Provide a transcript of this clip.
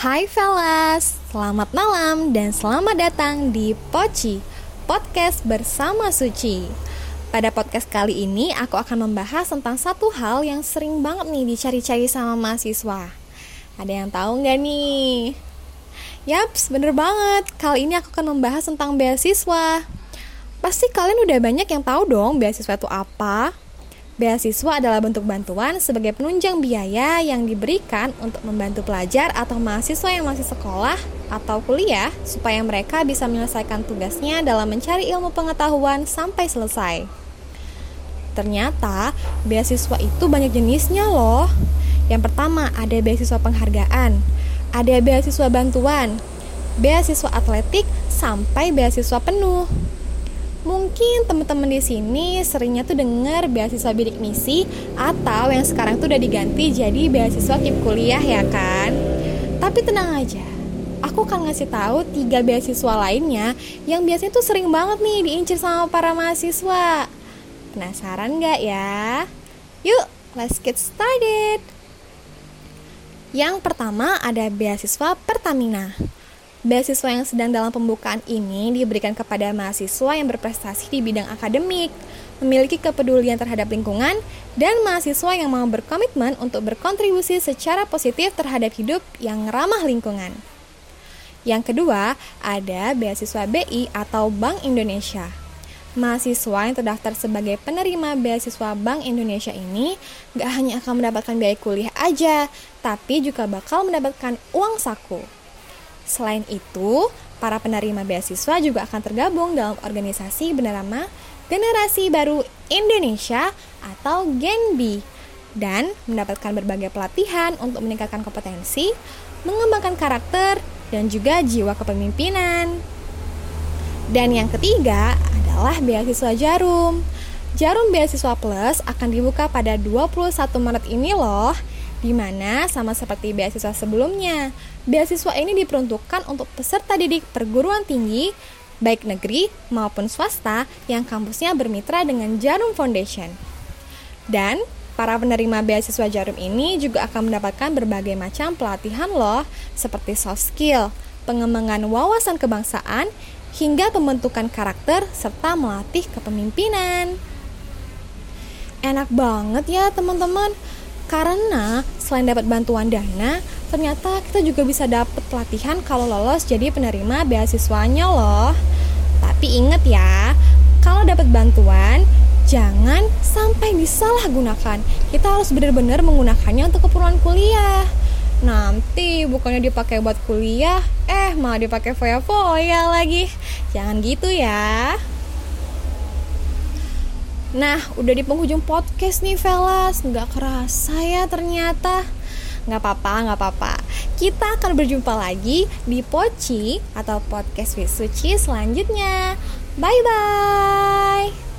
Hai fellas, selamat malam dan selamat datang di Poci, podcast bersama Suci. Pada podcast kali ini aku akan membahas tentang satu hal yang sering banget nih dicari-cari sama mahasiswa. Ada yang tahu nggak nih? Yaps, bener banget. Kali ini aku akan membahas tentang beasiswa. Pasti kalian udah banyak yang tahu dong beasiswa itu apa. Beasiswa adalah bentuk bantuan sebagai penunjang biaya yang diberikan untuk membantu pelajar atau mahasiswa yang masih sekolah atau kuliah supaya mereka bisa menyelesaikan tugasnya dalam mencari ilmu pengetahuan sampai selesai. Ternyata, beasiswa itu banyak jenisnya loh. Yang pertama, ada beasiswa penghargaan, ada beasiswa bantuan, beasiswa atletik, sampai beasiswa penuh. Mungkin teman-teman di sini seringnya tuh dengar beasiswa bidik misi atau yang sekarang tuh udah diganti jadi beasiswa kip kuliah ya kan. Tapi tenang aja, aku akan ngasih tahu tiga beasiswa lainnya yang biasanya tuh sering banget nih diincar sama para mahasiswa. Penasaran nggak ya? Yuk, let's get started. Yang pertama ada beasiswa Pertamina. Beasiswa yang sedang dalam pembukaan ini diberikan kepada mahasiswa yang berprestasi di bidang akademik, memiliki kepedulian terhadap lingkungan, dan mahasiswa yang mau berkomitmen untuk berkontribusi secara positif terhadap hidup yang ramah lingkungan. Yang kedua, ada beasiswa BI atau Bank Indonesia. Mahasiswa yang terdaftar sebagai penerima beasiswa Bank Indonesia ini gak hanya akan mendapatkan biaya kuliah aja, tapi juga bakal mendapatkan uang saku. Selain itu, para penerima beasiswa juga akan tergabung dalam organisasi bernama Generasi Baru Indonesia atau GENBI dan mendapatkan berbagai pelatihan untuk meningkatkan kompetensi, mengembangkan karakter, dan juga jiwa kepemimpinan. Dan yang ketiga adalah beasiswa Jarum. Jarum Beasiswa Plus akan dibuka pada 21 Maret ini loh di mana sama seperti beasiswa sebelumnya, beasiswa ini diperuntukkan untuk peserta didik perguruan tinggi, baik negeri maupun swasta yang kampusnya bermitra dengan Jarum Foundation. Dan para penerima beasiswa Jarum ini juga akan mendapatkan berbagai macam pelatihan loh, seperti soft skill, pengembangan wawasan kebangsaan, hingga pembentukan karakter serta melatih kepemimpinan. Enak banget ya teman-teman karena selain dapat bantuan dana, ternyata kita juga bisa dapat pelatihan kalau lolos jadi penerima beasiswanya loh. Tapi inget ya, kalau dapat bantuan, jangan sampai disalahgunakan. Kita harus benar-benar menggunakannya untuk keperluan kuliah. Nanti bukannya dipakai buat kuliah, eh malah dipakai foya-foya lagi. Jangan gitu ya. Nah, udah di penghujung podcast nih, Velas. Nggak kerasa ya ternyata. Nggak apa-apa, nggak apa-apa. Kita akan berjumpa lagi di Poci atau podcast with Suci selanjutnya. Bye-bye.